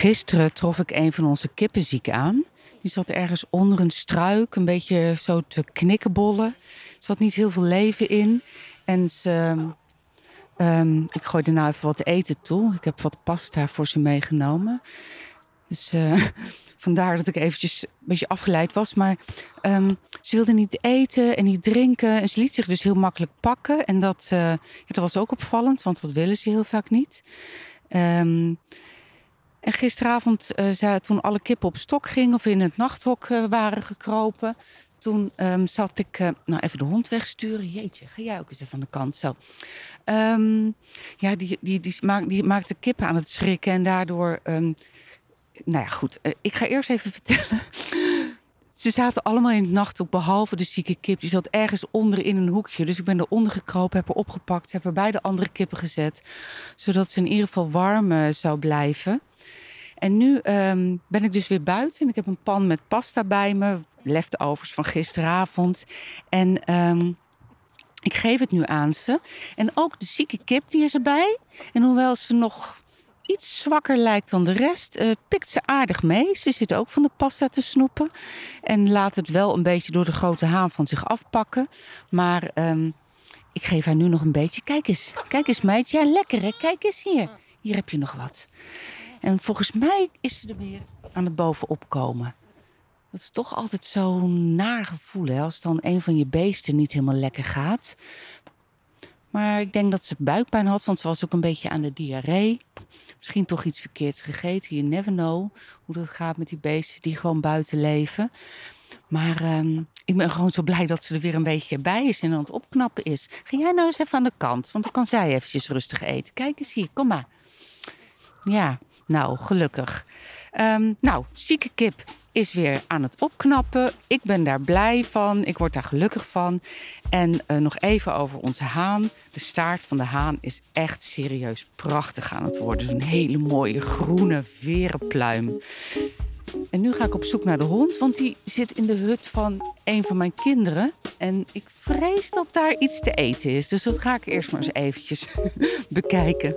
Gisteren trof ik een van onze kippen ziek aan. Die zat ergens onder een struik, een beetje zo te knikkenbollen. Er zat niet heel veel leven in. En ze, um, ik gooide nou even wat eten toe. Ik heb wat pasta voor ze meegenomen. Dus uh, vandaar dat ik eventjes een beetje afgeleid was. Maar um, ze wilde niet eten en niet drinken. En ze liet zich dus heel makkelijk pakken. En dat, ja, dat was ook opvallend, want dat willen ze heel vaak niet. Um, en gisteravond, uh, toen alle kippen op stok gingen of in het nachthok uh, waren gekropen, toen um, zat ik, uh, nou even de hond wegsturen. Jeetje, ga jij ook eens even aan de kant. Zo. Um, ja, die, die, die, maakt, die maakte kippen aan het schrikken en daardoor. Um, nou ja, goed. ik ga eerst even vertellen. Ze zaten allemaal in het nachthok, behalve de zieke kip. Die zat ergens onder in een hoekje. Dus ik ben eronder gekropen, heb haar opgepakt, heb er bij de andere kippen gezet. Zodat ze in ieder geval warm zou blijven. En nu um, ben ik dus weer buiten en ik heb een pan met pasta bij me, leftovers van gisteravond. En um, ik geef het nu aan ze. En ook de zieke kip die is erbij. En hoewel ze nog iets zwakker lijkt dan de rest, uh, pikt ze aardig mee. Ze zit ook van de pasta te snoepen. En laat het wel een beetje door de grote haan van zich afpakken. Maar um, ik geef haar nu nog een beetje. Kijk eens, kijk eens meid. Ja, lekker hè. Kijk eens hier. Hier heb je nog wat. En volgens mij is ze er weer aan het bovenop komen. Dat is toch altijd zo'n naar gevoel hè, als dan een van je beesten niet helemaal lekker gaat. Maar ik denk dat ze buikpijn had, want ze was ook een beetje aan de diarree. Misschien toch iets verkeerds gegeten. You never know hoe dat gaat met die beesten die gewoon buiten leven. Maar um, ik ben gewoon zo blij dat ze er weer een beetje bij is en aan het opknappen is. Ga jij nou eens even aan de kant, want dan kan zij eventjes rustig eten. Kijk eens hier, kom maar. Ja, nou, gelukkig. Um, nou, zieke kip is weer aan het opknappen. Ik ben daar blij van. Ik word daar gelukkig van. En uh, nog even over onze haan. De staart van de haan is echt serieus prachtig aan het worden. Zo'n hele mooie groene verenpluim. En nu ga ik op zoek naar de hond, want die zit in de hut van een van mijn kinderen. En ik vrees dat daar iets te eten is. Dus dat ga ik eerst maar eens eventjes bekijken.